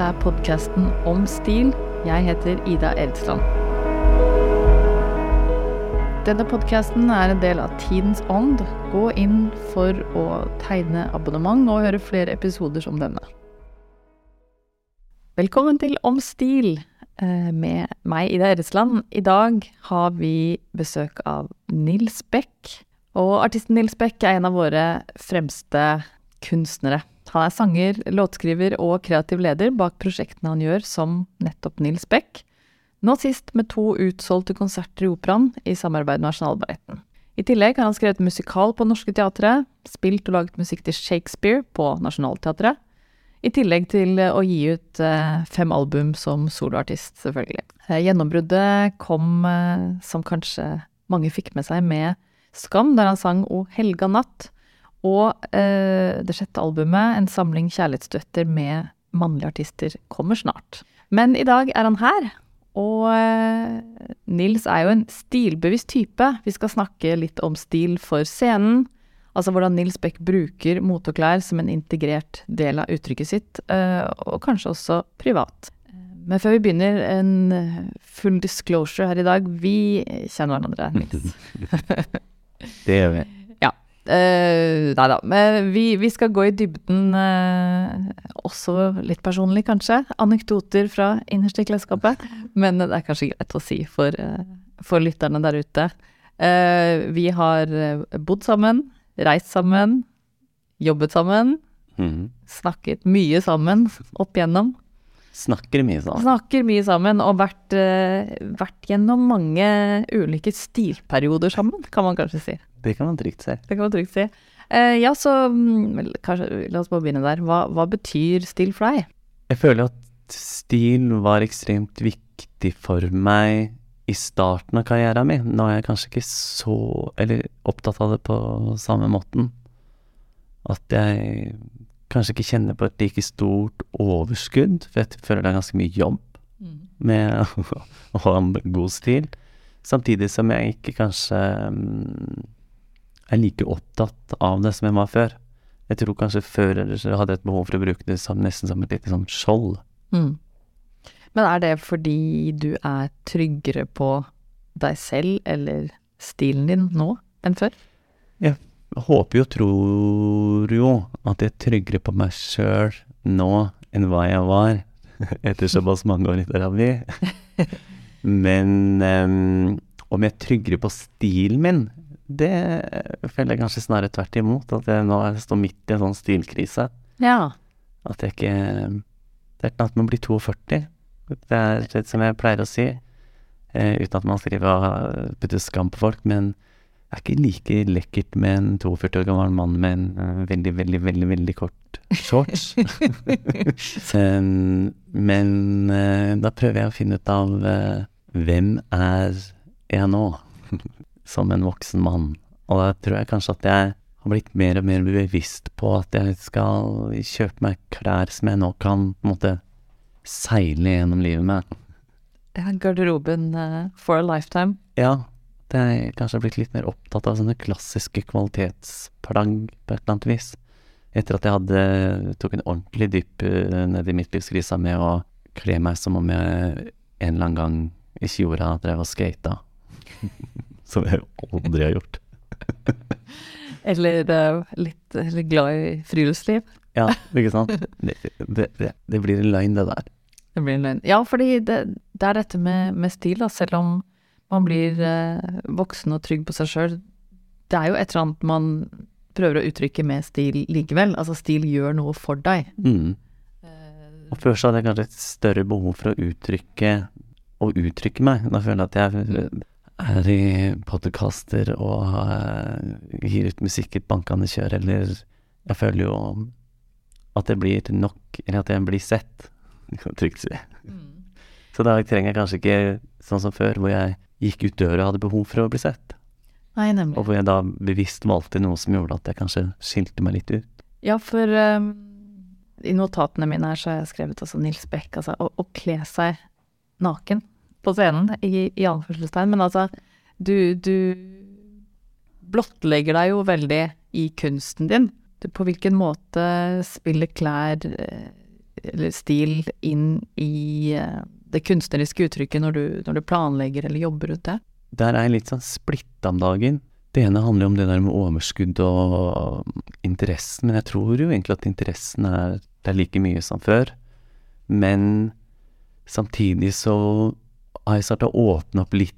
Dette er podkasten om stil. Jeg heter Ida Eldsland. Denne podkasten er en del av Tidens ånd. Gå inn for å tegne abonnement og høre flere episoder som denne. Velkommen til Om stil eh, med meg, Ida Eresland. I dag har vi besøk av Nils Beck. Og artisten Nils Beck er en av våre fremste kunstnere. Han er sanger, låtskriver og kreativ leder bak prosjektene han gjør, som nettopp Nils Beck. Nå sist med to utsolgte konserter i Operaen i samarbeid med Nasjonalballetten. I tillegg har han skrevet musikal på Norske Teatret, spilt og laget musikk til Shakespeare på Nationaltheatret, i tillegg til å gi ut eh, fem album som soloartist, selvfølgelig. Eh, gjennombruddet kom, eh, som kanskje mange fikk med seg, med Skam, der han sang O helga natt, og eh, det sjette albumet, en samling kjærlighetsduetter med mannlige artister, kommer snart. Men i dag er han her, og eh, Nils er jo en stilbevisst type. Vi skal snakke litt om stil for scenen. Altså hvordan Nils Beck bruker moteklær som en integrert del av uttrykket sitt, eh, og kanskje også privat. Men før vi begynner, en full disclosure her i dag. Vi kjenner hverandre, Nils. Det gjør vi. Uh, nei da. Men vi, vi, skal gå i dybden uh, også litt personlig, kanskje. Anekdoter fra innerst i klesskapet. Men det er kanskje greit å si for, uh, for lytterne der ute. vi har bodd sammen, reist sammen, jobbet sammen. Mhm. Snakket mye sammen opp igjennom. Snakker mye sammen. Snakker mye sammen og vært, vært gjennom mange ulike stilperioder sammen, kan man kanskje si. Det kan man trygt si. Det kan man trygt si. Uh, ja, så mm, kanskje, la oss bare begynne der. Hva, hva betyr stil for deg? Jeg føler at stil var ekstremt viktig for meg i starten av karrieren min. Nå er jeg kanskje ikke så eller opptatt av det på samme måten. At jeg kanskje ikke kjenner på et like stort overskudd, for jeg føler det er ganske mye jobb med å, ha en god stil. Samtidig som jeg ikke kanskje um, er like opptatt av det som jeg var før. Jeg tror kanskje før jeg hadde et behov for å bruke det som, nesten som et lite sånn skjold. Mm. Men er det fordi du er tryggere på deg selv eller stilen din nå enn før? Jeg håper jo, tror jo, at jeg er tryggere på meg sjøl nå enn hva jeg var etter såpass mange år i terapi. Men um, om jeg er tryggere på stilen min, det føler jeg kanskje snarere tvert imot. At jeg nå står midt i en sånn stilkrise. Ja. At jeg ikke Det er ikke noe med å bli 42. Det er det som jeg pleier å si, uh, uten at man skriver og putter skam på folk, men det er ikke like lekkert med en 42 år gammel mann med en uh, veldig, veldig, veldig veldig kort shorts. um, men uh, da prøver jeg å finne ut av uh, hvem er jeg nå? som en voksen mann. Og da tror jeg kanskje at jeg har blitt mer og mer bevisst på at jeg skal kjøpe meg klær som jeg nå kan på en måte seile gjennom livet med. Ja, garderoben for a lifetime. Ja. Det jeg kanskje blitt litt mer opptatt av sånne klassiske kvalitetsplagg på et eller annet vis. Etter at jeg hadde tok en ordentlig dypp nedi ned i midtlivskrisa med å kle meg som om jeg en eller annen gang i Tjora drev og skata. Som jeg aldri har gjort. Eller uh, litt, litt, glad i friluftsliv. Ja, ikke sant. Det, det, det, det, blir en løgn, det der. Det blir en løgn. Ja, fordi det, er dette med, med, stil, da. Selv om man blir uh, voksen og trygg på seg sjøl. Det er jo et eller annet man prøver å uttrykke med stil likevel. Altså, stil gjør noe for deg. Mm. Og før så hadde jeg kanskje et større behov for å uttrykke å uttrykke meg. Da føler jeg at jeg er i podkaster og uh, gir ut musikk i et bankende kjør, eller jeg føler jo at det blir nok, eller at jeg blir sett, kan trygt si. Mm. Så da trenger jeg kanskje ikke sånn som før, hvor jeg gikk ut døra og hadde behov for å bli sett. Nei, nemlig. Og hvor jeg da bevisst valgte noe som gjorde at jeg kanskje skilte meg litt ut. Ja, for um, i notatene mine her så har jeg skrevet også Nils Beck, altså å, å kle seg naken på scenen, i, i anførselstegn, men altså du, du blottlegger deg jo veldig i kunsten din. Du, på hvilken måte spiller klær eh, eller stil inn i eh, det kunstneriske uttrykket når du, når du planlegger eller jobber ut det? Der er jeg litt sånn splitta om dagen. Det ene handler jo om det der med overskudd og interessen, men jeg tror jo egentlig at interessen er, er like mye som før. Men samtidig så har jeg starta å åpne opp litt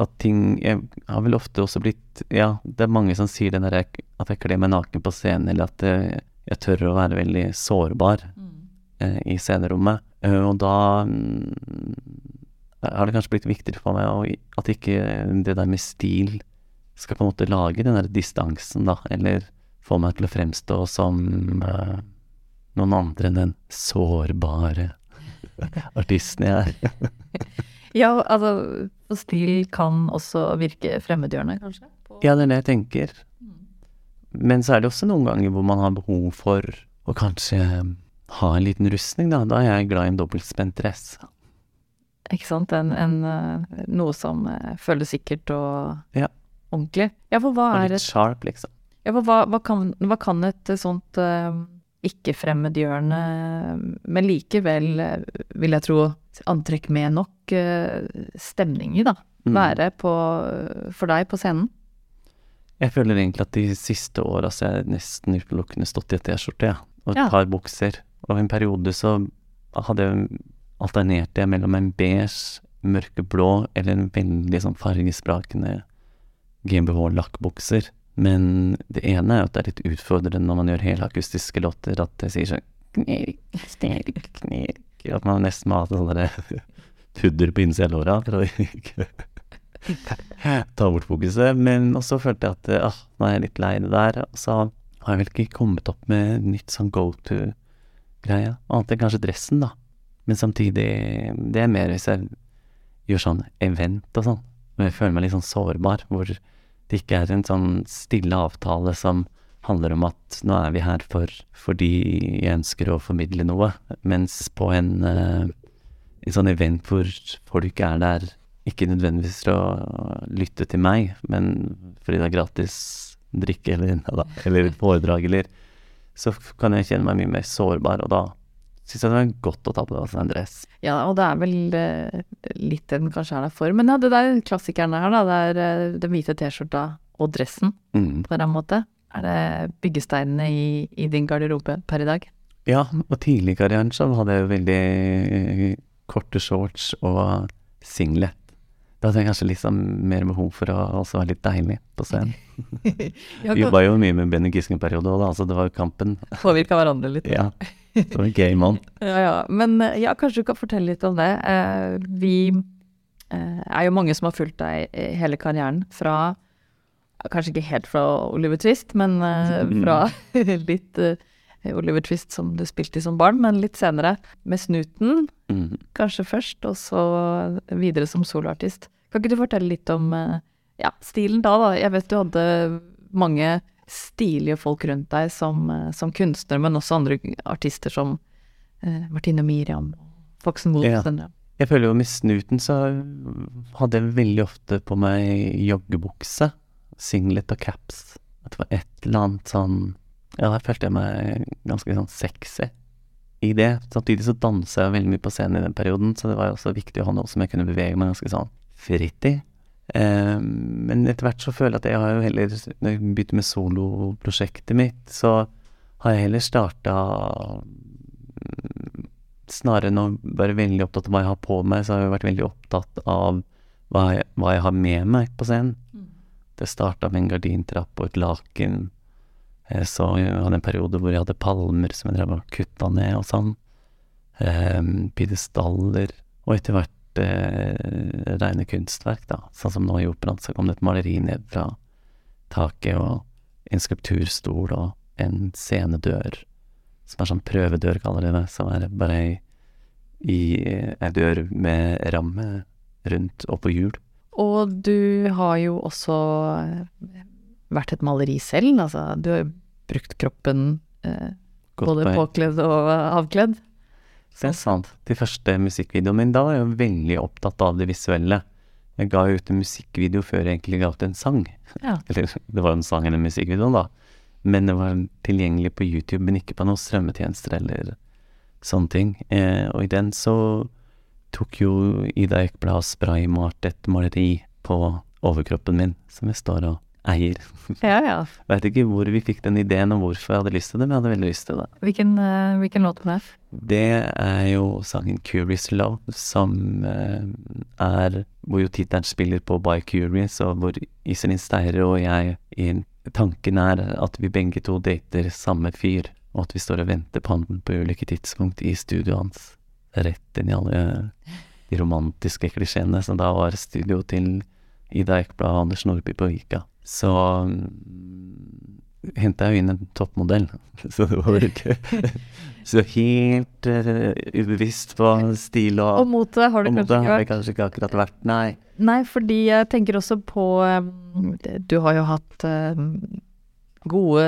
at ting Jeg har vel ofte også blitt Ja, det er mange som sier det der jeg, at jeg kler meg naken på scenen, eller at jeg, jeg tør å være veldig sårbar eh, i scenerommet. Eh, og da mm, har det kanskje blitt viktigere for meg at ikke det der med stil skal på en måte lage den der distansen, da, eller få meg til å fremstå som eh, noen andre enn den sårbare artisten jeg er. Ja, altså, stil kan også virke fremmedgjørende, kanskje? Ja, det er det jeg tenker. Men så er det også noen ganger hvor man har behov for å kanskje ha en liten rustning, da. Da er jeg glad i en dobbeltspent dress. Ikke sant? En, en, eh, noe som eh, føles sikkert og Ja. ordentlig. Ja, for hva Og er litt sharp, liksom. ja, for hva, hva, kan, hva kan et sånt uh, ikke-fremmedgjørende, men likevel, eh, vil jeg tro, antrekk med nok uh, stemning i, da, Mm. være på, for deg på scenen? Jeg føler egentlig at de siste åra så er jeg nesten utelukkende stått i et T-skjorte, ja. Og et Ja. par bukser. Og en periode så hadde jeg alternerte jeg mellom en beige, mørkeblå eller en veldig sånn fargesprakende GmbH-lakkbukser. Men det ene er jo at det er litt utfordrende når man gjør helakustiske låter, at det sier sånn knirk, knirk, At man nesten må ha sånn derre pudder på innsida av låra for å ta bort fokuset. Men også følte jeg at ah, nå er jeg litt lei det der. Og så har jeg vel ikke kommet opp med nytt sånn go to-greie. Annet enn kanskje dressen, da. Men samtidig, det er mer hvis jeg gjør sånn event og sånn. Hvor jeg føler meg litt sånn sårbar. Hvor det ikke er en sånn stille avtale som handler om at nå er vi her for fordi jeg ønsker å formidle noe. Mens på en, eh, en sånn event hvor folk er der ikke nødvendigvis for å lytte til meg, men fordi det er gratis drikke eller, eller foredrag, eller Så kan jeg kjenne meg mye mer sårbar, og da syns jeg det er godt å ta på altså, en dress. Ja, og det er vel eh, litt det den kanskje er der for. Men ja, det der klassikerne her, da. Det er eh, den hvite T-skjorta og dressen, Mm. på en måte. Er det byggesteinene i, i din garderobe per i dag? Ja, og tidlig i karrieren så hadde jeg jo veldig eh, korte shorts og singlet. Da hadde jeg kanskje litt sånn mer behov for å også være litt deilig på scenen. Ja, Jobba jo mye med Benny Gisken-periode òg, da, altså det var jo kampen. Påvirka hverandre litt. Ja. Det var en on. Ja, ja. Men eh, ja, kanskje du kan fortelle litt om det. Eh, vi eh, er jo mange som har fulgt deg hele karrieren fra Kanskje ikke helt fra Oliver Twist, men eh, fra litt eh, Oliver Twist som du spilte i som barn, men litt senere med Snuten, Mm. kanskje først, og så videre som soloartist. Kan ikke du fortelle litt om eh, ja, stilen da, da? Jeg vet du hadde mange stilige folk rundt deg som, eh, som kunstner, men også andre artister som eh, Martine Miriam, Foxen Wolf. Ja. ja. Jeg føler jo med snuten så hadde jeg veldig ofte på meg joggebukse, singlet og caps. At det var et eller annet sånn Ja, der følte jeg meg ganske sånn sexy i det. Samtidig så dansa jeg veldig mye på scenen i den perioden, så det var jo også viktig å ha noe som jeg kunne bevege meg ganske sånn fritt i. Eh, men etter hvert så føler jeg at jeg har jo heller Når jeg begynte med soloprosjektet mitt, så har jeg heller starta snarere enn å være veldig opptatt av hva jeg har på meg, så har jeg vært veldig opptatt av hva jeg, hva jeg har med meg på scenen. Det starta med en gardintrapp og et laken. Eh, Så jeg hadde en periode hvor jeg hadde palmer som jeg drev og kutta ned og sånn. Um, Pidestaller. Og etter hvert eh, rene kunstverk, da. Sånn som nå i operaen, så kom det et maleri ned fra taket, og en skulpturstol og en scenedør som er sånn prøvedør, kaller de det, som er bare ei, i ei dør med ramme rundt og på hjul. Og du har jo også vært et maleri selv, altså du har jo brukt kroppen eh, både påkledd og avkledd. Det er sant. De første musikkvideoene mine, da var jeg jo veldig opptatt av det visuelle. Jeg ga jo ut en musikkvideo før jeg egentlig ga ut en sang. Ja. Eller, det var jo en sang eller en musikkvideo, da. Men det var tilgjengelig på YouTube, men ikke på noen strømmetjenester eller sånne ting. Eh, og i den så tok jo Ida Ekblad spraymalt et maleri på overkroppen min, som jeg står og eier. Ja, ja. Veit ikke hvor vi fikk den ideen og hvorfor jeg hadde lyst til det, men jeg hadde veldig lyst til det. Hvilken, uh, hvilken låt var det? Det er jo sangen 'Curious Love', som uh, er Hvor jo tittelen spiller på 'By Curious', og hvor Iselin Steire og jeg i Tanken er at vi begge to dater samme fyr, og at vi står og venter på han på ulike tidspunkt i studioet hans. Rett inn i alle de romantiske klisjeene som da var studio til Ida Ekblad og Anders Nordby på Vika. Så mm, henta jeg jo inn en toppmodell, så det var jo ikke så helt uh, ubevisst på stil og, Og motet har det kanskje ikke ikke har jeg kanskje ikke akkurat vært, nei. Nei, fordi jeg tenker også på um, Du har jo hatt um, gode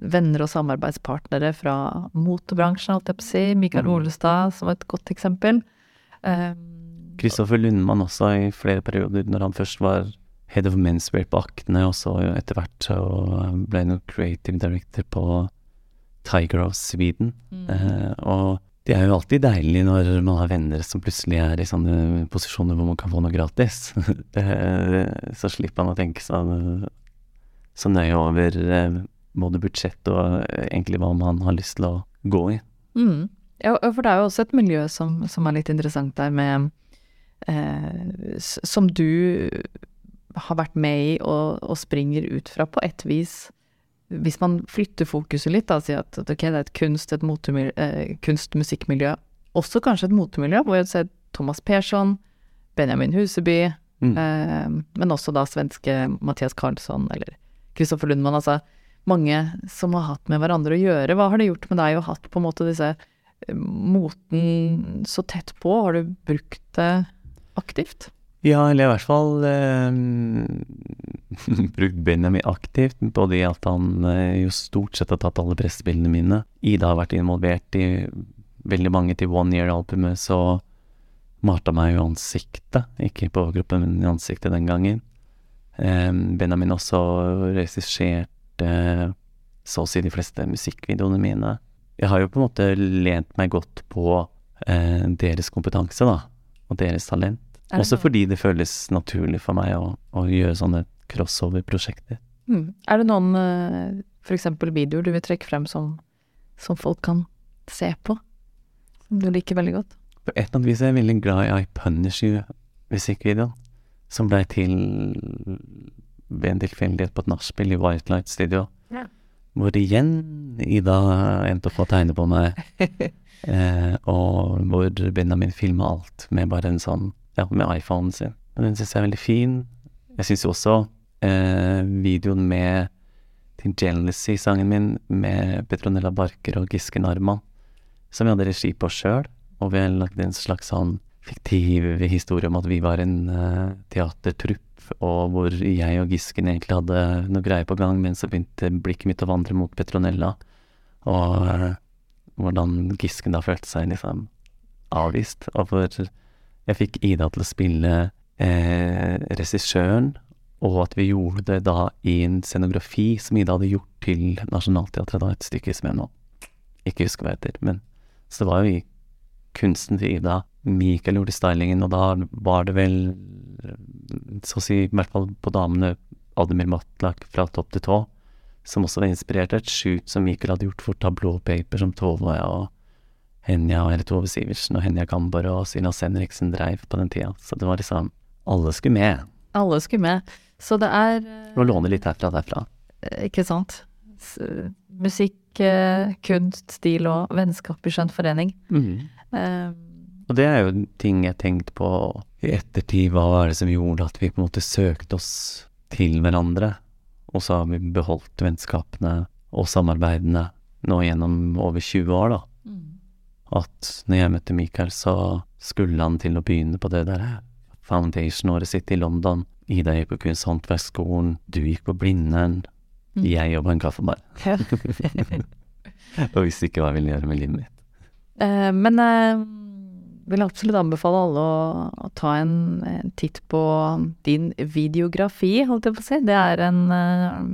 venner og samarbeidspartnere fra motebransjen, holdt jeg på å si. Mikael Mm. Olestad som et godt eksempel. Um, Kristoffer Lundmann også i flere perioder, når han først var head of menswear på Akne, og så etter hvert så ble jeg noen creative director på Tiger of Sweden. mm. Eh, og det er jo alltid deilig når man har venner som plutselig er i sånne posisjoner hvor man kan få noe gratis. Eh, så slipper man å tenke så, så nøye over eh, både budsjett og eh, egentlig hva man har lyst til å gå i. Mm. Ja, for det er jo også et miljø som, som er litt interessant der med eh, Som du har vært med i og, og springer ut fra på et vis. Hvis man flytter fokuset litt, og sier at at okay, det er et kunst, et eh, kunst-musikkmiljø, også kanskje et motemiljø, hvor jeg ser Thomas Persson, Benjamin Huseby, Mm. eh, men også da svenske Mathias Karlsson eller Kristoffer Lundmann. Altså mange som har hatt med hverandre å gjøre. Hva har det gjort med deg å ha hatt på en måte disse eh, moten så tett på? Har du brukt det aktivt? Ja, eller i hvert fall eh, brukt Benjamin aktivt, både i at han eh, jo stort sett har tatt alle pressebildene mine. Ida har vært involvert i veldig mange til One Year-albumet, så malte han meg jo ansiktet, ikke på kroppen, men i ansiktet den gangen. Eh, Benjamin også regisserte så å si de fleste musikkvideoene mine. Jeg har jo på en måte lent meg godt på eh, deres kompetanse, da, og deres talent. Også noe- fordi det føles naturlig for meg å, å gjøre sånne crossover-prosjekter. Mm. Er det noen f.eks. for eksempel videoer du vil trekke frem som, som folk kan se på? Som du liker veldig godt? På et eller annet vis er jeg veldig glad i I Punish You-musikkvideoen, som blei til ved en tilfeldighet på et nachspiel i White Light Studio. Ja. Hvor igjen Ida endte opp med å tegne på meg, eh, og hvor Benjamin filma alt med bare en sånn Ja, med iPhonen sin. Og den syns jeg er veldig fin. Jeg syns også eh, videoen med til Jealousy-sangen min med Petronella Barker og Giske Narman, som jeg hadde regi på sjøl, og vi lagde lagd en slags sånn fiktiv historie om at vi var en uh, teatertrupp, og hvor jeg og Gisken egentlig hadde noe greier på gang, men så begynte blikket mitt å vandre mot Petronella, og uh, hvordan Gisken da følte seg liksom avvist, hvor jeg fikk Ida til å spille eh, regissøren, og at vi gjorde det da i en scenografi som Ida hadde gjort til Nationaltheatret, da et stykke som jeg nå ikke husker hva heter, men så det var jo i kunsten til Ida. Mikael gjorde stylingen, og da var det vel, så å si, i hvert fall på damene, Admir Matlak fra topp til tå, som også var inspirert av et shoot som Mikael hadde gjort for Tableau Paper, som Tove og jeg og Henja, og eller Tove Sivertsen og Henja Kamber og Silas Henriksen dreiv på den tida. Så det var liksom Alle skulle med. Alle skulle med. Så det er eh, Og låne litt herfra og derfra. Ikke sant? Musikk, eh, kunst, stil og vennskap i skjønn forening. Eh, Og det er jo ting jeg tenkte på i ettertid. Hva var det som gjorde at vi på en måte søkte oss til hverandre? Og så har vi beholdt vennskapene og samarbeidene nå gjennom over 20 år, da. At når jeg møtte Mikael, så skulle han til å begynne på det der foundation-året sitt i London. Ida gikk på Kunsthåndverksskolen, du gikk på Blindern. Mm. Jeg jobba i en kaffebar og visste ikke hva jeg ville gjøre med livet mitt. Uh, men jeg vil absolutt anbefale alle å, å ta en, en titt på din videografi, holdt jeg på å si. Det er en uh,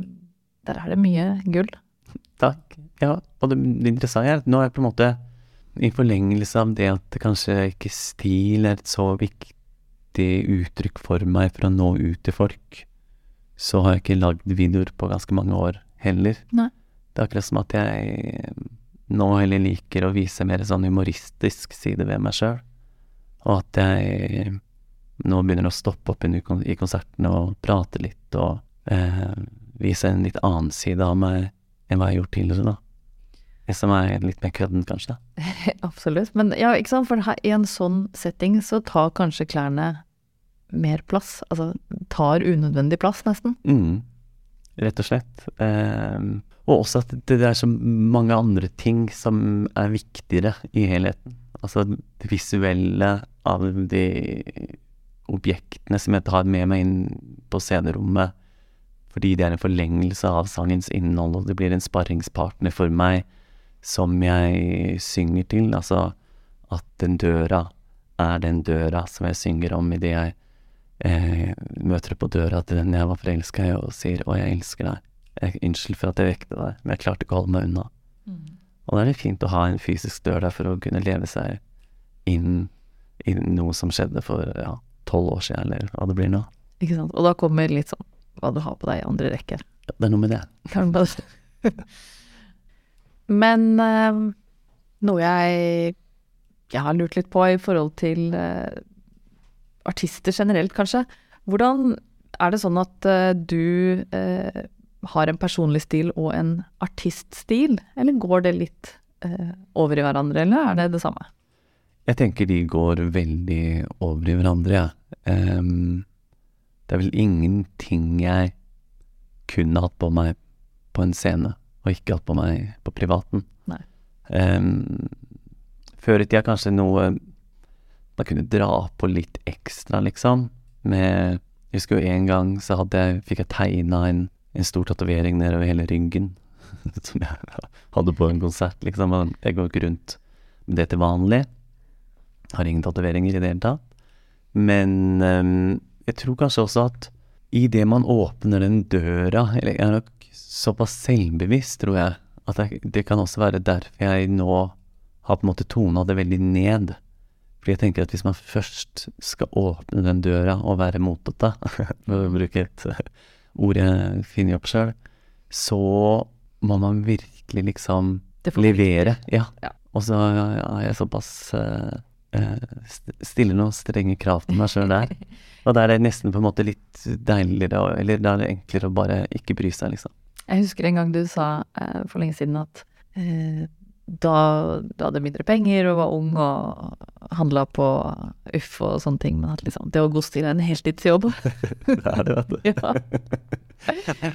Der er det mye gull. Takk. Ja, og det, det interessante er at nå er jeg på en måte i forlengelse av det at kanskje ikke stil er et så viktig uttrykk for meg for å nå ut til folk, så har jeg ikke lagd videoer på ganske mange år heller. Nei. Det er akkurat som at jeg nå heller liker å vise mer sånn humoristisk side ved meg sjøl, og at jeg nå begynner å stoppe opp i konsertene og prate litt og eh, vise en litt annen side av meg enn hva jeg har gjort tidligere, da. Det som er litt mer kødden, kanskje. Absolutt. Men ja, ikke sant, for i en sånn setting så tar kanskje klærne mer plass. Altså tar unødvendig plass, nesten. Mm. Rett og slett. Ehm, og også at det er så mange andre ting som er viktigere i helheten. Altså det visuelle av de objektene som jeg tar med meg inn på scenerommet, fordi det er en forlengelse av sangens innhold, og det blir en sparringspartner for meg som jeg synger til. Altså at den døra er den døra som jeg synger om idet jeg eh, møter på døra til den jeg var forelska i, og sier 'Å, jeg elsker deg'. Jeg, 'Unnskyld for at jeg vekte deg, men jeg klarte ikke å holde meg unna'. Og da er det fint å ha en fysisk dør der for å kunne leve seg inn i noe som skjedde for ja, tolv år siden, eller hva det blir nå. Ikke sant. Og da kommer litt sånn hva du har på deg i andre rekke. Ja, det er noe med det. Kan bare Men eh, noe jeg, jeg har lurt litt på i forhold til eh, artister generelt, kanskje. Hvordan er det sånn at eh, du eh, har en personlig stil og en artiststil, eller går det litt eh, over i hverandre, eller er det det samme? Jeg tenker de går veldig over i hverandre, jeg. Ehm, det er vel ingenting jeg kunne hatt på meg på en scene, og ikke hatt på meg på privaten. Ehm, før i tida kanskje noe man kunne dra på litt ekstra, liksom. Med Jeg husker jo en gang så jeg, fikk jeg tegna en, en stor tatovering nedover hele ryggen. som jeg hadde på en konsert, liksom. Jeg går ikke rundt med det til vanlig. Har ingen tatoveringer i det hele tatt. Men um, jeg tror kanskje også at i det man åpner den døra Eller jeg har nok såpass selvbevisst, tror jeg, at jeg, det kan også være derfor jeg nå har på en måte tona det veldig ned. Fordi jeg tenker at hvis man først skal åpne den døra og være motete, for å bruke et eh, ord jeg finner opp sjøl, så må man virkelig liksom levere. Ja. Ja. Og så er jeg såpass eh, Stiller noen strenge krav til meg sjøl der. Og da er det nesten på en måte litt deiligere, eller da er det enklere å bare ikke bry seg, liksom. Jeg husker en gang du sa eh, for lenge siden at eh, da du hadde mindre penger og var ung og handla på Uff og sånne ting, men at liksom det å godstille en heltidsjobb Det er det, vet du. Ja.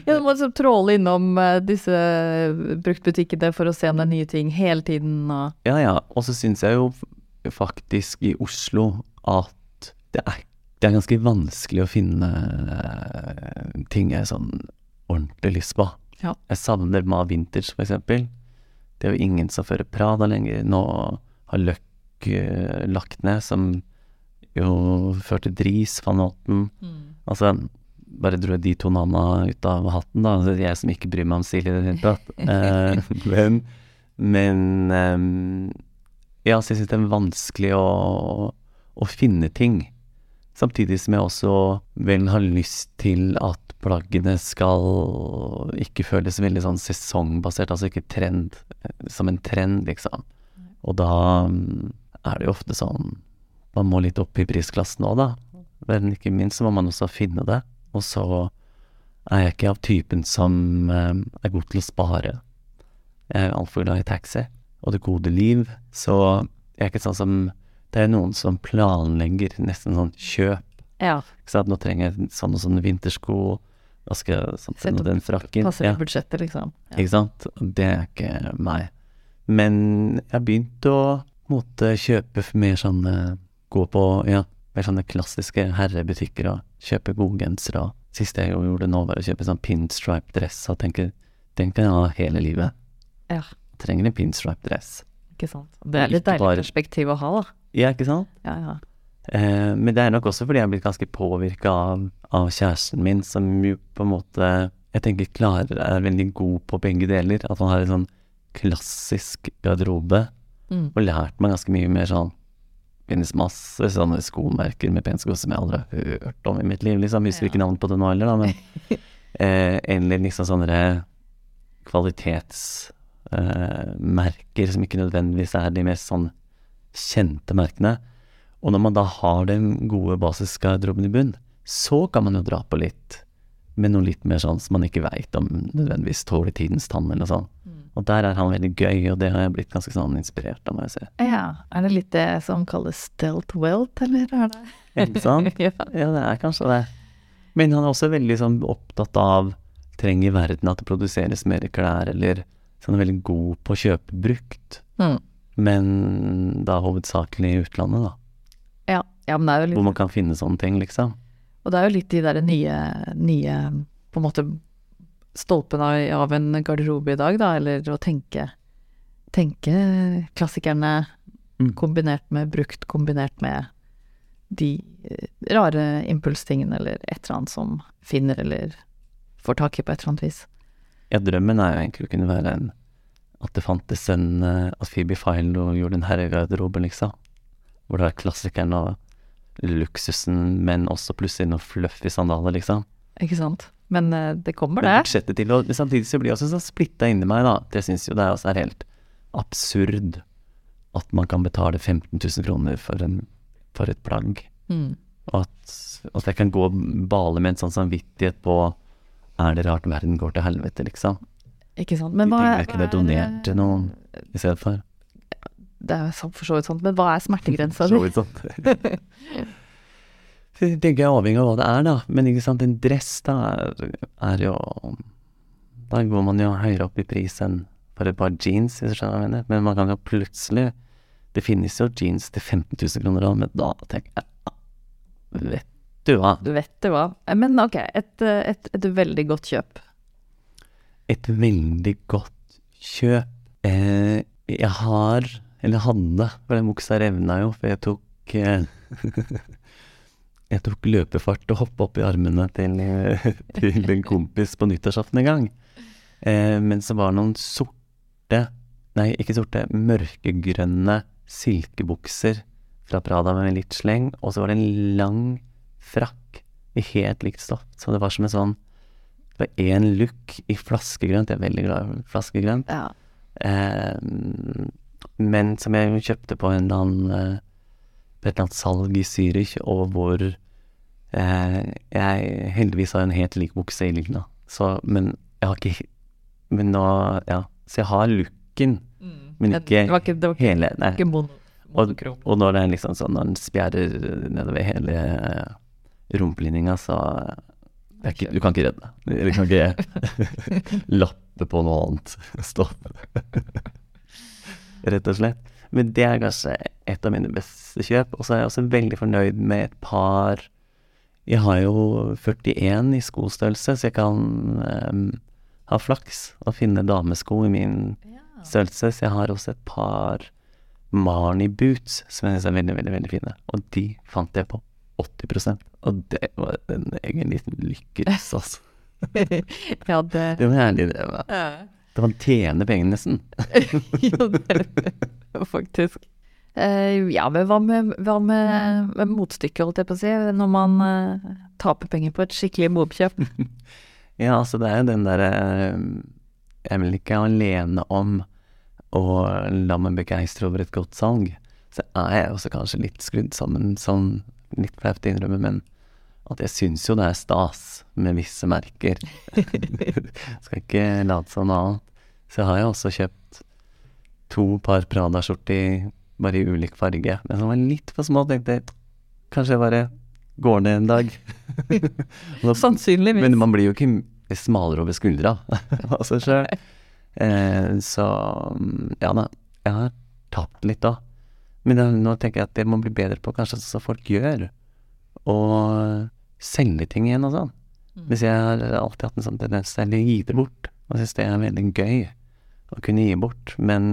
ja, du må liksom tråle innom eh, disse bruktbutikkene for å se om det er nye ting hele tiden og Ja, ja. Og så syns jeg jo faktisk i Oslo at det er, det er ganske vanskelig å finne eh, ting jeg sånn ordentlig lyst på. Ja. Jeg savner Ma Vintage, for eksempel. Det er jo ingen som fører Prada lenger. Nå har Løkk uh, lagt ned, som jo førte Dris, van Houten Altså, bare dro de to navna ut av hatten, da. Er jeg som ikke bryr meg om stil i det hele tatt. Uh, men men um, ja, så jeg syns det er vanskelig å, å finne ting. Samtidig som jeg også vel har lyst til at plaggene skal ikke føles veldig sånn sesongbasert, altså ikke trend, eh, som en trend, liksom. Og da mm, er det jo ofte sånn Man må litt opp i prisklassen òg, da. Men ikke minst så må man også finne det. Og så er jeg ikke av typen som eh, er god til å spare. Jeg er altfor glad i taxi og det gode liv, så jeg er ikke sånn som Det er noen som planlegger nesten sånn kjøp. Ja. Ikke sant? Nå trenger jeg sånn og sånn vintersko, da skal jeg sånn, Sett og den frakken. Passer til Ja, budsjettet, liksom. Ja. ikke sant? Det er ikke meg. Men jeg har begynt å måtte kjøpe mer sånne Gå på ja, mer sånne klassiske herrebutikker og kjøpe gode gensere. Siste jeg gjorde nå, var å kjøpe sånn pinstripe dress og tenker den kan jeg ha hele livet. Ja. Trenger en pinstripe dress. Ikke sant. Det er litt deilig perspektiv å ha, da. Ja, ikke sant? Ja, ja. Eh, men det er nok også fordi jeg er blitt ganske påvirka av, av kjæresten min, som jo på en måte jeg tenker klarer er veldig god på begge deler. At han har en sånn klassisk garderobe, Mm. Og lært meg ganske mye mer sånn Finnes masse sånne skomerker med pensko som jeg aldri har hørt om i mitt liv, liksom. Husker Ja. ikke navnet på det nå heller, da, men eh, Eller liksom sånne kvalitetsmerker som ikke nødvendigvis er de mest sånn kjente merkene. Og når man da har den gode basisgarderoben i bunn, så kan man jo dra på litt med noe litt mer sånn som man ikke veit om nødvendigvis tåler tidens tann eller noe sånt. Og der er han veldig gøy, og det har jeg blitt ganske sånn inspirert av, må jeg si. Ja. Er det litt det som kalles stealth wealth, eller er det Ikke sant? ja. Ja, det er kanskje det. Men han er også veldig sånn opptatt av trenger verden at det produseres mer klær, eller så han er veldig god på å kjøpe brukt, Mm. men da hovedsakelig i utlandet, da. Ja. Er litt Hvor man kan finne sånne ting, liksom. Og det er jo litt de der nye, nye på en måte stolpene av- en garderobe i dag, da, eller å tenke tenke klassikerne Mm. kombinert med brukt, kombinert med de eh, rare impulstingene eller et eller annet som finner eller får tak i på et eller annet vis. Ja, drømmen er jo egentlig å kunne være en At det fantes en At Phoebe Philo gjorde en herregarderobe, liksom. Hvor det er klassikeren og luksusen, men også plutselig noen fluffy sandaler, liksom. Ikke sant? Men eh, det kommer, det. budsjettet til. Og samtidig så blir jeg også så splitta inni meg, da. Det syns jo det også er helt absurd at man kan betale 15 000 kroner for, en, for et plagg. Mm. Og at, at jeg kan gå og bale med en sånn samvittighet på Er det rart verden går til helvete, liksom? Ikke sant. De Men hva pengene er, er ikke det donert til noen i stedet for. Det er for så vidt sant, men hva er smertegrensa Så vidt sant. Så jeg tenker jeg avhengig av hva det er, da. Men ikke sant, en dress da er, er jo Da går man jo høyere opp i pris enn for et par jeans, hvis du skjønner hva jeg mener. Men man kan jo plutselig Det finnes jo jeans til 15 000 kroner òg, men da tenker jeg ah, Vet du hva. Du vet det hva. Men ok, et, et, et veldig godt kjøp. Et veldig godt kjøp. Eh, jeg har, eller hadde, for den buksa revna jo, for jeg tok eh, Jeg tok løpefart og hoppa opp i armene til, til en kompis på nyttårsaften en gang. Eh, men så var det noen sorte, nei, ikke sorte, mørkegrønne silkebukser fra Prada med litt sleng, og så var det en lang frakk i helt likt stoff. Så det var som en sånn Det var én look i flaskegrønt, jeg er veldig glad i flaskegrønt. Ja. Eh, men som jeg kjøpte på en eller annen eh, et eller annet salg i Zürich, og hvor eh, jeg heldigvis har en helt lik bukse i Ligna. Så, men jeg har ikke Men nå Ja. Så jeg har looken, men ikke det var ikke, det var ikke, hele Nei. ikke mono, Og, og når det er liksom sånn når den spjærer nedover hele eh, rumpelinninga, så det ikke, Du kan ikke redde deg. Du kan ikke lappe på noe annet stoff. Rett og slett. Men det er kanskje et av mine beste kjøp. Og så er jeg også veldig fornøyd med et par Jeg har jo 41 i skostørrelse, så jeg kan um, ha flaks og finne damesko i min størrelse. Så jeg har også et par Marnie boots som jeg er veldig, veldig, veldig fine. Og de fant jeg på 80% Og det var en egen liten lykkes, altså. ja, det Det var ærlig, det. Var. Det man tjene pengene, nesten. jo, det faktisk. Uh, ja, men hva med, hva med, med motstykket, holdt jeg på å si, når man uh, taper penger på et skikkelig mobkjøp? Ja, altså det er jo den derre Jeg vil ikke alene om å la meg begeistre over et godt salg. Så er jeg også kanskje litt skrudd sammen, sånn litt flaut å innrømme, men at jeg syns jo det er stas med visse merker. Skal ikke late som noe annet. Så har jeg også kjøpt to par Prada-skjorter bare i ulik farge, men som var litt for små. Tenkte jeg kanskje jeg bare går ned en dag. Da- Sannsynligvis. men man blir jo ikke smalere over skuldra av seg sjøl. Eh, så mm, ja da, jeg har tapt litt da. Men da, nå tenker jeg at det må bli bedre på kanskje sånn som folk gjør. Å selge ting igjen og sånn. Hvis jeg har alltid hatt en sånn tendens til å gi det bort, og syns det er veldig gøy å kunne gi bort. Men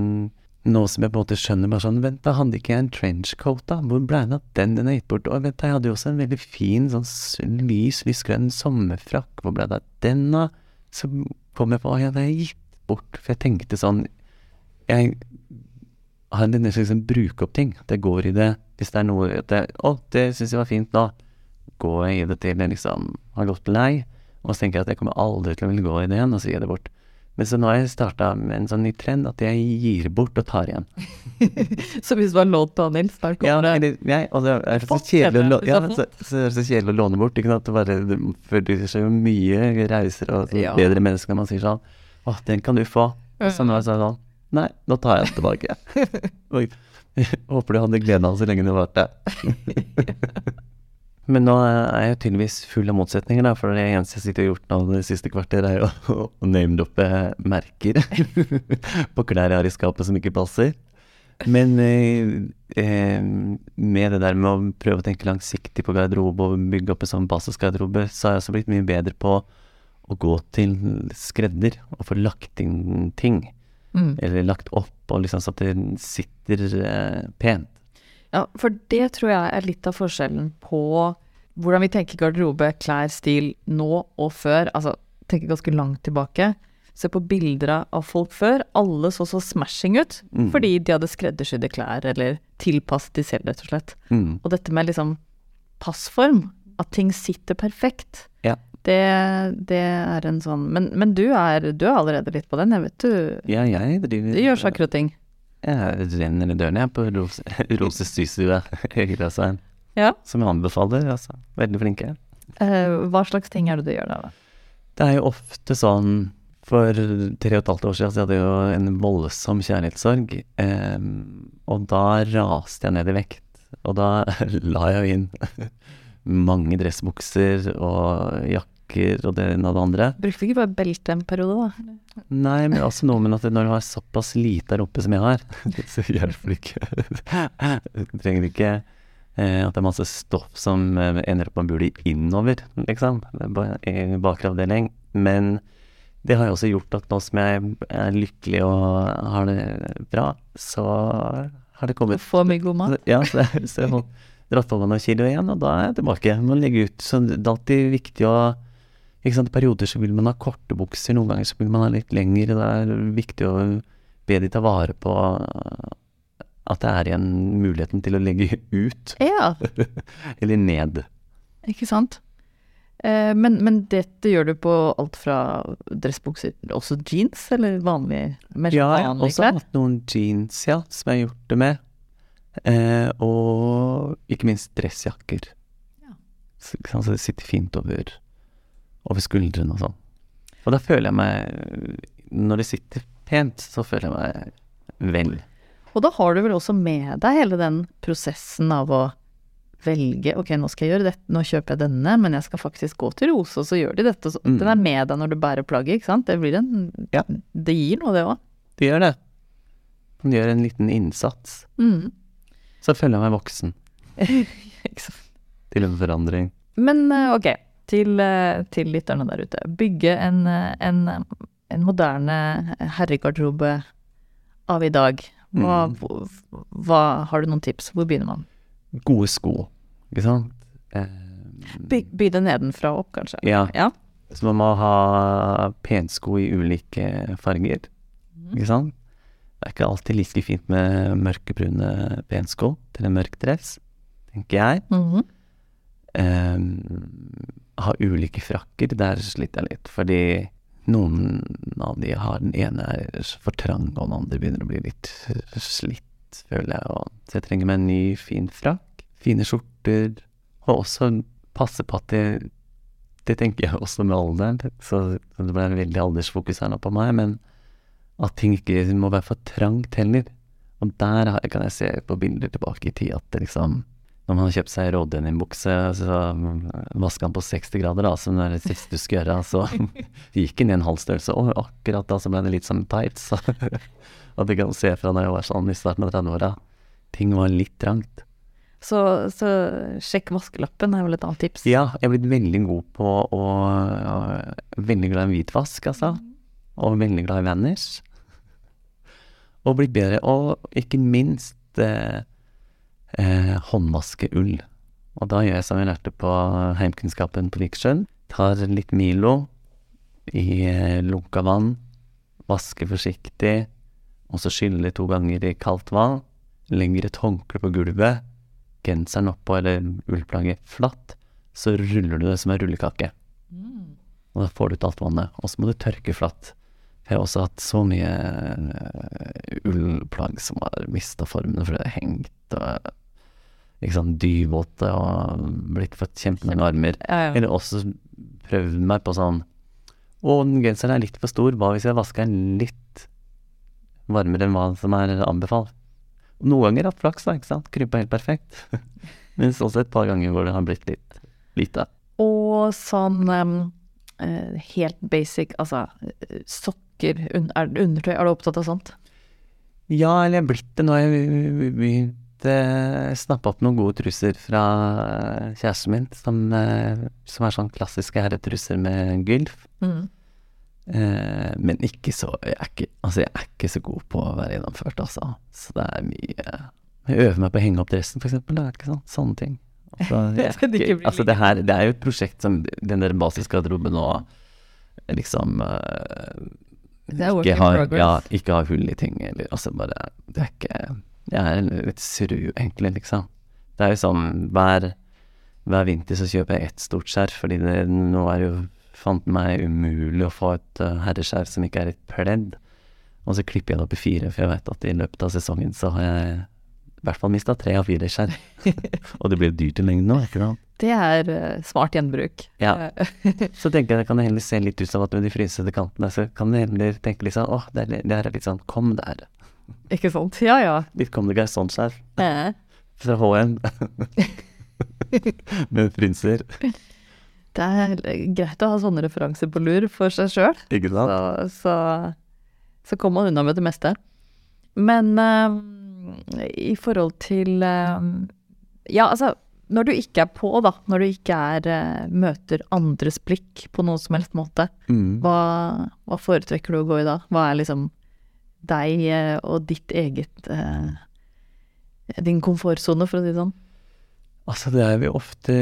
nå som jeg på en måte skjønner bare sånn Vent, da hadde ikke jeg en trenchcoat, da? Hvor ble det av den den er gitt bort? Og vent, da, jeg hadde jo også en veldig fin sånn lys, lysgrønn sommerfrakk. Hvor ble det av den, da? Så kom jeg på at jeg hadde gitt bort. For jeg tenkte sånn Jeg har en tendens til å liksom bruke opp ting. At jeg går i det hvis det er noe at jeg, Å, det syns jeg var fint nå. Jeg i det til jeg liksom har gått lei, og så tenker jeg at jeg kommer aldri til å ville gå i det igjen, og så gir jeg det bort. Men så nå har jeg starta med en sånn ny trend at jeg gir bort og tar igjen. Så hvis du har lånt av Nils, Ja, kommer det eller, jeg, og det er så kjedelig å, det, ja, så, så så kjedelig å låne bort. Ikke sant? Det bare det føler seg jo mye rausere og Ja. bedre menneske når man sier sånn Å, den kan du få. Så nå er jeg sånn Nei, nå tar jeg den tilbake. Oi. Håper du hadde glede av så lenge du varte. Men nå er jeg jo tydeligvis full av motsetninger, da, for det eneste jeg sitter og har gjort nå det siste kvarteret, er jo å name-droppe merker på klær jeg har i skapet som ikke passer. Men eh, eh, med det der med å prøve å tenke langsiktig på garderobe og bygge opp en sånn basisgarderobe, så har jeg også blitt mye bedre på å gå til skredder og få lagt inn ting. Mm. Eller lagt opp, og liksom så at det sitter eh, pent. Ja, for det tror jeg er litt av forskjellen på hvordan vi tenker garderobe, klær, stil nå og før. Altså, tenker ganske langt tilbake. Se på bilder av folk før. Alle så så smashing ut Mm. fordi de hadde skreddersydde klær, eller tilpasset de selv, rett og slett. Mm. Og dette med liksom passform, at ting sitter perfekt, Ja. det, det er en sånn Men, men du, er, du er allerede litt på den, jeg vet du. Ja, jeg driver Du gjør saker og ting. Jeg renner i døren, jeg, på Rose, systue i Ja. Som jeg anbefaler, altså. Veldig flinke. Uh, hva slags ting er det du gjør der, da? Det er jo ofte sånn For tre og et halvt år siden så hadde jeg jo en voldsom kjærlighetssorg. Um, og da raste jeg ned i vekt. Og da la jeg jo inn mange dressbukser og jakker og det ene og det andre. Brukte du ikke bare belte en periode, da? Nei, men altså noe med at når du har såpass lite rumpe som jeg har, så hjelper det ikke. Du trenger ikke eh, at det er masse stoff som eh, ender opp med bule innover, liksom, i bakre avdeling. Men det har jo også gjort at nå som jeg er lykkelig og har det bra, så har det kommet Få mye god mat? ja, så, så jeg har dratt på meg noen kilo igjen, og da er jeg tilbake. Man legger ut, så det er alltid viktig å ikke sant, I perioder så vil man ha korte bukser, noen ganger så vil man ha litt lengre. Det er viktig å be de ta vare på at det er igjen muligheten til å legge ut, Ja, eller ned. ikke sant? Eh, men, men dette gjør du på alt fra dressbukser, også jeans, eller vanlig, mer Ja, jeg har vanlige også klær? hatt noen jeans, ja, som jeg har gjort det med. Eh, og ikke minst dressjakker. Ja. Så, så det sitter fint over, over skuldrene og sånn. Og da føler jeg meg Når det sitter pent, så føler jeg meg vel. Og da har du vel også med deg hele den prosessen av å velge Ok, nå skal jeg gjøre dette, nå kjøper jeg denne, men jeg skal faktisk gå til Rose, og så gjør de dette. Mm. Den er med deg når du bærer plagget, ikke sant? Det blir en Ja. Det gir noe, det òg. Det gjør det. Man gjør en liten innsats. Mm. Så føler jeg meg voksen til en forandring. Men eh, ok, til, eh, til lytterne der ute. Bygge en, eh, en, en moderne herregarderobe av i dag. Hva, Mm. hva, har du noen tips? Hvor begynner man? Gode sko, ikke sant? Eh, By, Begynne nedenfra og opp, kanskje? Ja. Ja. Så man må ha pensko i ulike farger, ikke sant? Det er ikke alltid like fint med mørkebrune pensko til en mørk dress, tenker jeg. Mhm. Ehm, ha ulike frakker, der sliter jeg litt, fordi noen av de har Den ene er for trang, og den andre begynner å bli litt slitt, føler jeg. Og, så jeg trenger meg en ny, fin frakk. Fine skjorter. Og også passe på at det Det tenker jeg også med alderen, så det ble en veldig aldersfokus her nå på meg, men at ting ikke må være for trangt heller. Og der kan jeg se på bilder tilbake i tid at det liksom når man har kjøpt seg rådenimbukse, så vaska den på 60 grader, da, som det er det siste du skal gjøre, så gikk den i en halv størrelse, og akkurat da så ble det litt som tights. At jeg kan se fra da jeg var sånn i starten av 30-åra. Ting var litt trangt. Så, så sjekk vaskelappen er vel et annet tips. Ja, jeg er blitt veldig god på å Veldig glad i hvitvask, altså. Og veldig glad i Vanish. Og blitt bedre. Og ikke minst eh, eh, håndvaske ull. Og da gjør jeg som jeg lærte på heimkunnskapen på Vikersund. Tar litt Milo i eh, lunka vann, vasker forsiktig, og så skyller to ganger i kaldt vann, legger et håndkle på gulvet, genseren oppå eller ullplagget flatt, så ruller du det som en rullekake. Og da får du ut alt vannet. Og så må du tørke flatt. Jeg har også hatt så mye eh, ullplagg som har mista formene fordi det har hengt og sant, dyvåte og blitt fått kjempelange armer. Ja, ja. Eller også prøvd meg på sånn Å, den genseren er litt for stor. Hva hvis jeg vasker den litt varmere enn hva som er anbefalt? Noen ganger hatt flaks, da, ikke sant. Krympa helt perfekt. Mens også et par ganger hvor det har blitt litt lite. Og sånn eh, helt basic, altså sokker, un er, undertøy, er du opptatt av sånt? Ja, eller jeg er blitt det nå. Jeg eh, snappa opp noen gode truser fra eh, kjæresten min, som, eh, som er sånn klassiske herretruser med gylf. Mm. Eh, men ikke så jeg er ikke, altså jeg er ikke så god på å være gjennomført, altså. Så det er mye Jeg øver meg på å henge opp dressen, for eksempel. Det er ikke sånn, sånne ting. Altså, ikke altså det, her, det er jo et prosjekt som den der basisgarderoben nå liksom uh, ikke har, ja, ikke har hull i ting, eller altså bare Det er ikke Jeg er litt sru, egentlig, liksom. Det er jo sånn hver, hver vinter så kjøper jeg ett stort skjerf, fordi det, nå er det jo fant meg umulig å få et uh, herreskjerf som ikke er et pledd. Og så klipper jeg det opp i fire, for jeg vet at i løpet av sesongen så har jeg i hvert fall mista tre av fire skjerf. og det blir dyrt i lengden nå, ikke sant? Det er eh, smart gjenbruk. Ja. Eh, Så tenker jeg det kan heller se litt ut som at med de frysede kantene, så kan jeg heller tenke litt sånn åh, det, er, det her er litt sånn kom der. Ikke sant? Ja, ja. Litt garçonskjerf Eh. fra HM. med prinser. Det er greit å ha sånne referanser på lur for seg sjøl. Så, så, så kommer man unna med det meste. Men uh, i forhold til uh, Ja, altså, når du ikke er på, da, når du ikke er uh, møter andres blikk på noen som helst måte, Mm. hva, hva foretrekker du å gå i da? Hva er liksom deg eh, og ditt eget eh, Din komfortsone, for å si det sånn? Altså, det er jo ofte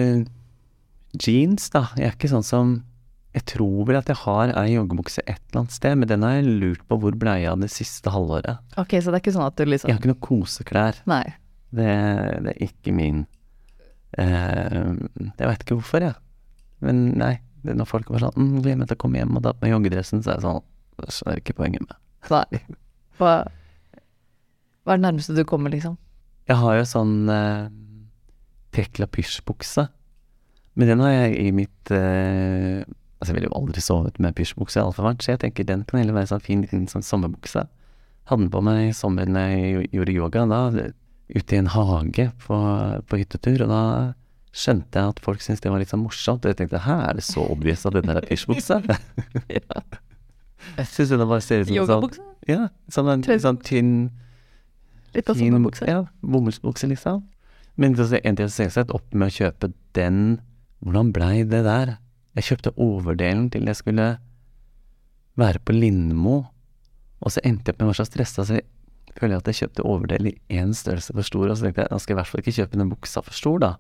jeans, da. Jeg er ikke sånn som Jeg tror vel at jeg har ei joggebukse et eller annet sted, men den har jeg lurt på hvor blei av det siste halvåret. Ok, så det er ikke sånn at du liksom Jeg har ikke noe koseklær. Nei. Det, det er ikke min eh, Jeg veit ikke hvorfor, jeg. Men nei. Når folk var sånn mm, 'Gleder meg til å komme hjem og da med joggedressen', så er det sånn Så er det ikke poenget med. Nei. Hva, hva er det nærmeste du kommer, liksom? Jeg har jo sånn eh, Tekla pysjbukse. Men den har jeg i mitt eh, Altså, jeg ville jo aldri sovet med pysjbukse så jeg tenker den kan heller være sånn fin liten sånn sommerbukse. Hadde den på meg i sommer da jeg gjorde yoga, da ute i en hage på, på hyttetur, og da skjønte jeg at folk syntes det var litt sånn morsomt. Og jeg tenkte hæ, er det så obvious at dette er pysjbukse? Jeg syns det bare ser ut som en sånn? Ja, sånn en sånn tynn Litt av sånn sommerbukse? Ja, bomullsbukse, liksom. Men så endte jeg selvsagt opp med å kjøpe den Hvordan blei det der? Jeg kjøpte overdelen til jeg skulle være på Lindmo, og så endte jeg opp med å være så stressa, så jeg føler at jeg kjøpte overdel i én størrelse for stor, og så tenkte jeg da skal jeg i hvert fall ikke kjøpe den buksa for stor, da.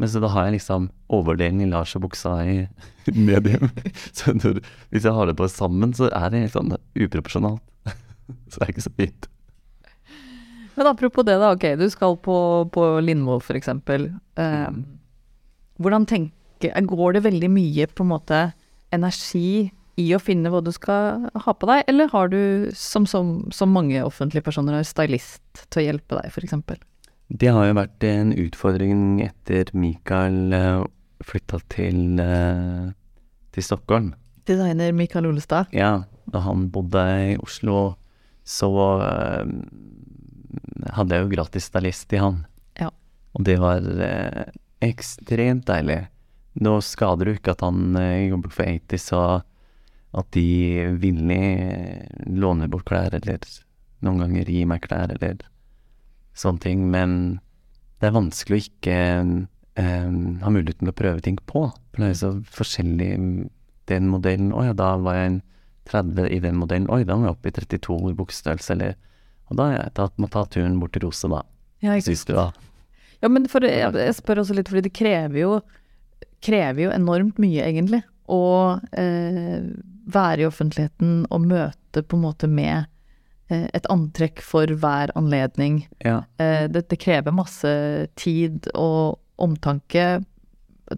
Men så da har jeg liksom overdelen i Lars og buksa i medium. Så når, hvis jeg har det på sammen, så er det helt sånn uproporsjonalt. Så det er ikke så fint. Men apropos det, da. Ok, du skal på, på Lindmo, eksempel. Eh, hvordan tenker Går det veldig mye på en måte energi i å finne hva du skal ha på deg, eller har du, som, som, som mange offentlige personer, har stylist til å hjelpe deg, eksempel? Det har jo vært en utfordring etter Mikael uh, flytta til, eh, til Stockholm. Designer Mikael Olestad. Ja, da han bodde i Oslo, så eh, hadde jeg jo gratis stylist i han. Ja. Og det var eh, ekstremt deilig. Nå skader det jo ikke at han eh, jobber for 80, så at de villig eh, låner bort klær, eller noen ganger gir meg klær, eller sånne ting. Men det er vanskelig å ikke eh, ha muligheten til å prøve ting på. For det er så forskjellig den modellen Å ja, da var jeg en 30 i den modellen. Oi, da må jeg opp i 32 i bokstørrelse, eller Og da jeg tatt, må ta turen bort til Rose, da. Ja, Syns du, da? Ja, men for, jeg, jeg spør også litt, fordi det krever jo, krever jo enormt mye, egentlig. Å eh, være i offentligheten og møte på en måte med et antrekk for hver anledning. Ja. Eh, det, det krever masse tid og omtanke.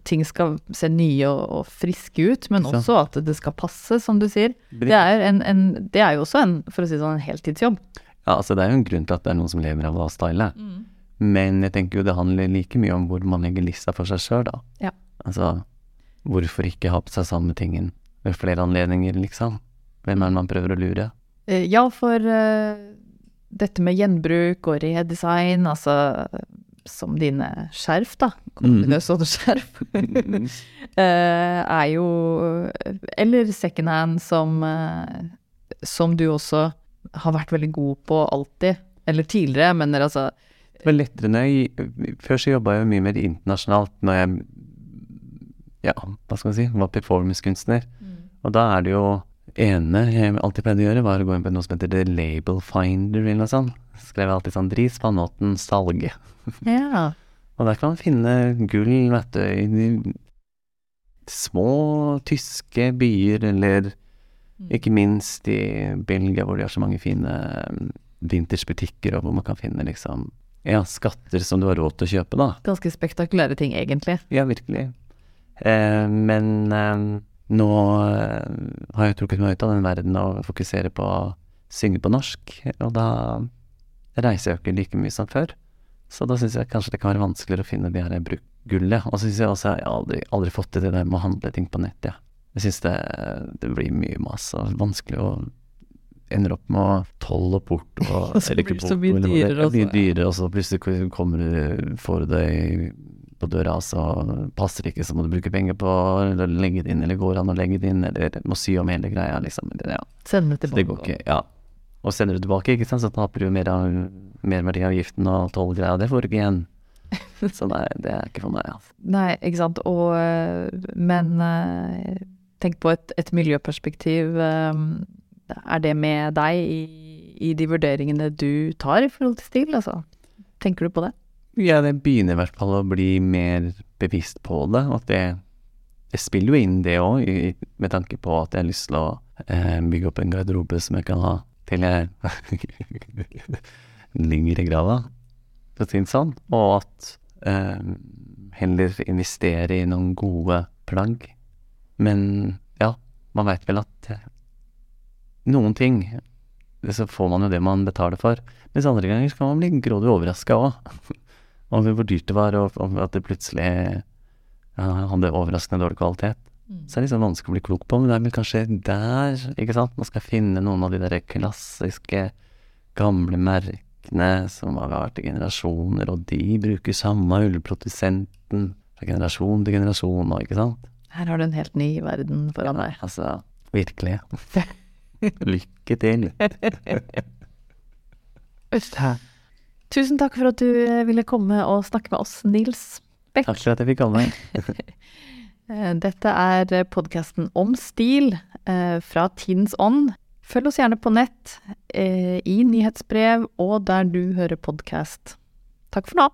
Ting skal se nye og, og friske ut, men Sant. også at det skal passe, som du sier. Det er, en, en, det er jo også en, for å si sånn, en heltidsjobb. Ja, altså det er jo en grunn til at det er noen som lever av å style. Men jeg tenker jo det handler like mye om hvor man legger lista for seg sjøl, da. Ja. Altså, hvorfor ikke ha på seg samme tingen ved flere anledninger, liksom? Hvem er det man prøver å lure? Eh, Ja, for eh, dette med gjenbruk og redesign, altså som dine skjerf, da. Kombinøse skjerf. eh, er jo Eller secondhand som, eh, som du også har vært veldig god på alltid. Eller tidligere, men altså Det var lettere når jeg Før så jobba jeg mye mer internasjonalt når jeg Ja, hva skal man si, var performancekunstner. Og da er det jo ene jeg alltid pleide å gjøre, var å gå inn på noe som heter The Label Finder eller noe sånt. Skrev alltid sånn Dris, Panåten, salge'. Ja. Og der kan man finne gull, vet du, i de små tyske byer, eller ikke minst i Belgia, hvor de har så mange fine um, vintersbutikker, og hvor man kan finne liksom ja, skatter som du har råd til å kjøpe, da. Ganske spektakulære ting, egentlig. Ja, virkelig. Eh, men eh, nå eh, har jeg trukket meg ut av den verden og fokuserer på å synge på norsk, og da reiser jeg jo ikke like mye som før. Så da syns jeg kanskje det kan være vanskeligere å finne de her brukgullet. Og så syns jeg også jeg har aldri, aldri fått til det der med å handle ting på nett, jeg. Jeg syns det, det blir mye mas og vanskelig å ender opp med toll og port og Og så eller ikke blir det så mye eller hva det- dyrere ja, dyrere, og så plutselig kommer du, får du det i- på døra, så passer det ikke, så må du bruke penger på å legge det inn, eller går an å legge det inn, eller må sy om hele greia, liksom. Det, ja. Sende det det tilbake. går ikke, ja. Og sender du tilbake, ikke sant, så taper du mer av merverdiavgiften og tollgreia, det får du ikke igjen. Så nei, det er ikke for meg, altså. Nei, ikke sant. Og, øh, men øh, tenk på et, et miljøperspektiv. øh, Er det med deg i, i de vurderingene du tar i forhold til stil? Altså? Tenker du på det? Ja, det begynner i hvert fall å bli mer bevisst på det, og at det, det spiller jo inn det òg, med tanke på at jeg har lyst til å eh, bygge opp en garderobe som jeg kan ha til jeg ligger i grava, for å si det sånn, og at eh, heller investere i noen gode plagg. Men ja, man veit vel at eh, noen ting så får man jo det man betaler for. Mens andre ganger så kan man bli grådig overraska òg. Over hvor dyrt det var, og og at det plutselig ja, hadde overraskende dårlig kvalitet. Så det er liksom vanskelig å bli klok på, men det er vel kanskje der, ikke sant, man skal finne noen av de der klassiske, gamle merkene som har vært i generasjoner, og de bruker samme ullprodusenten fra generasjon til generasjon nå, ikke sant? Her har du en helt ny verden foran deg. Altså, virkelig. Lykke til. Tusen takk for at du øh, ville komme og snakke med oss, Nils Beck. Takk for at jeg fikk komme. Eh, Dette er podkasten om stil eh, fra Tidens Ånd. Følg oss gjerne på nett, eh, i nyhetsbrev og der du hører podkast. Takk for nå.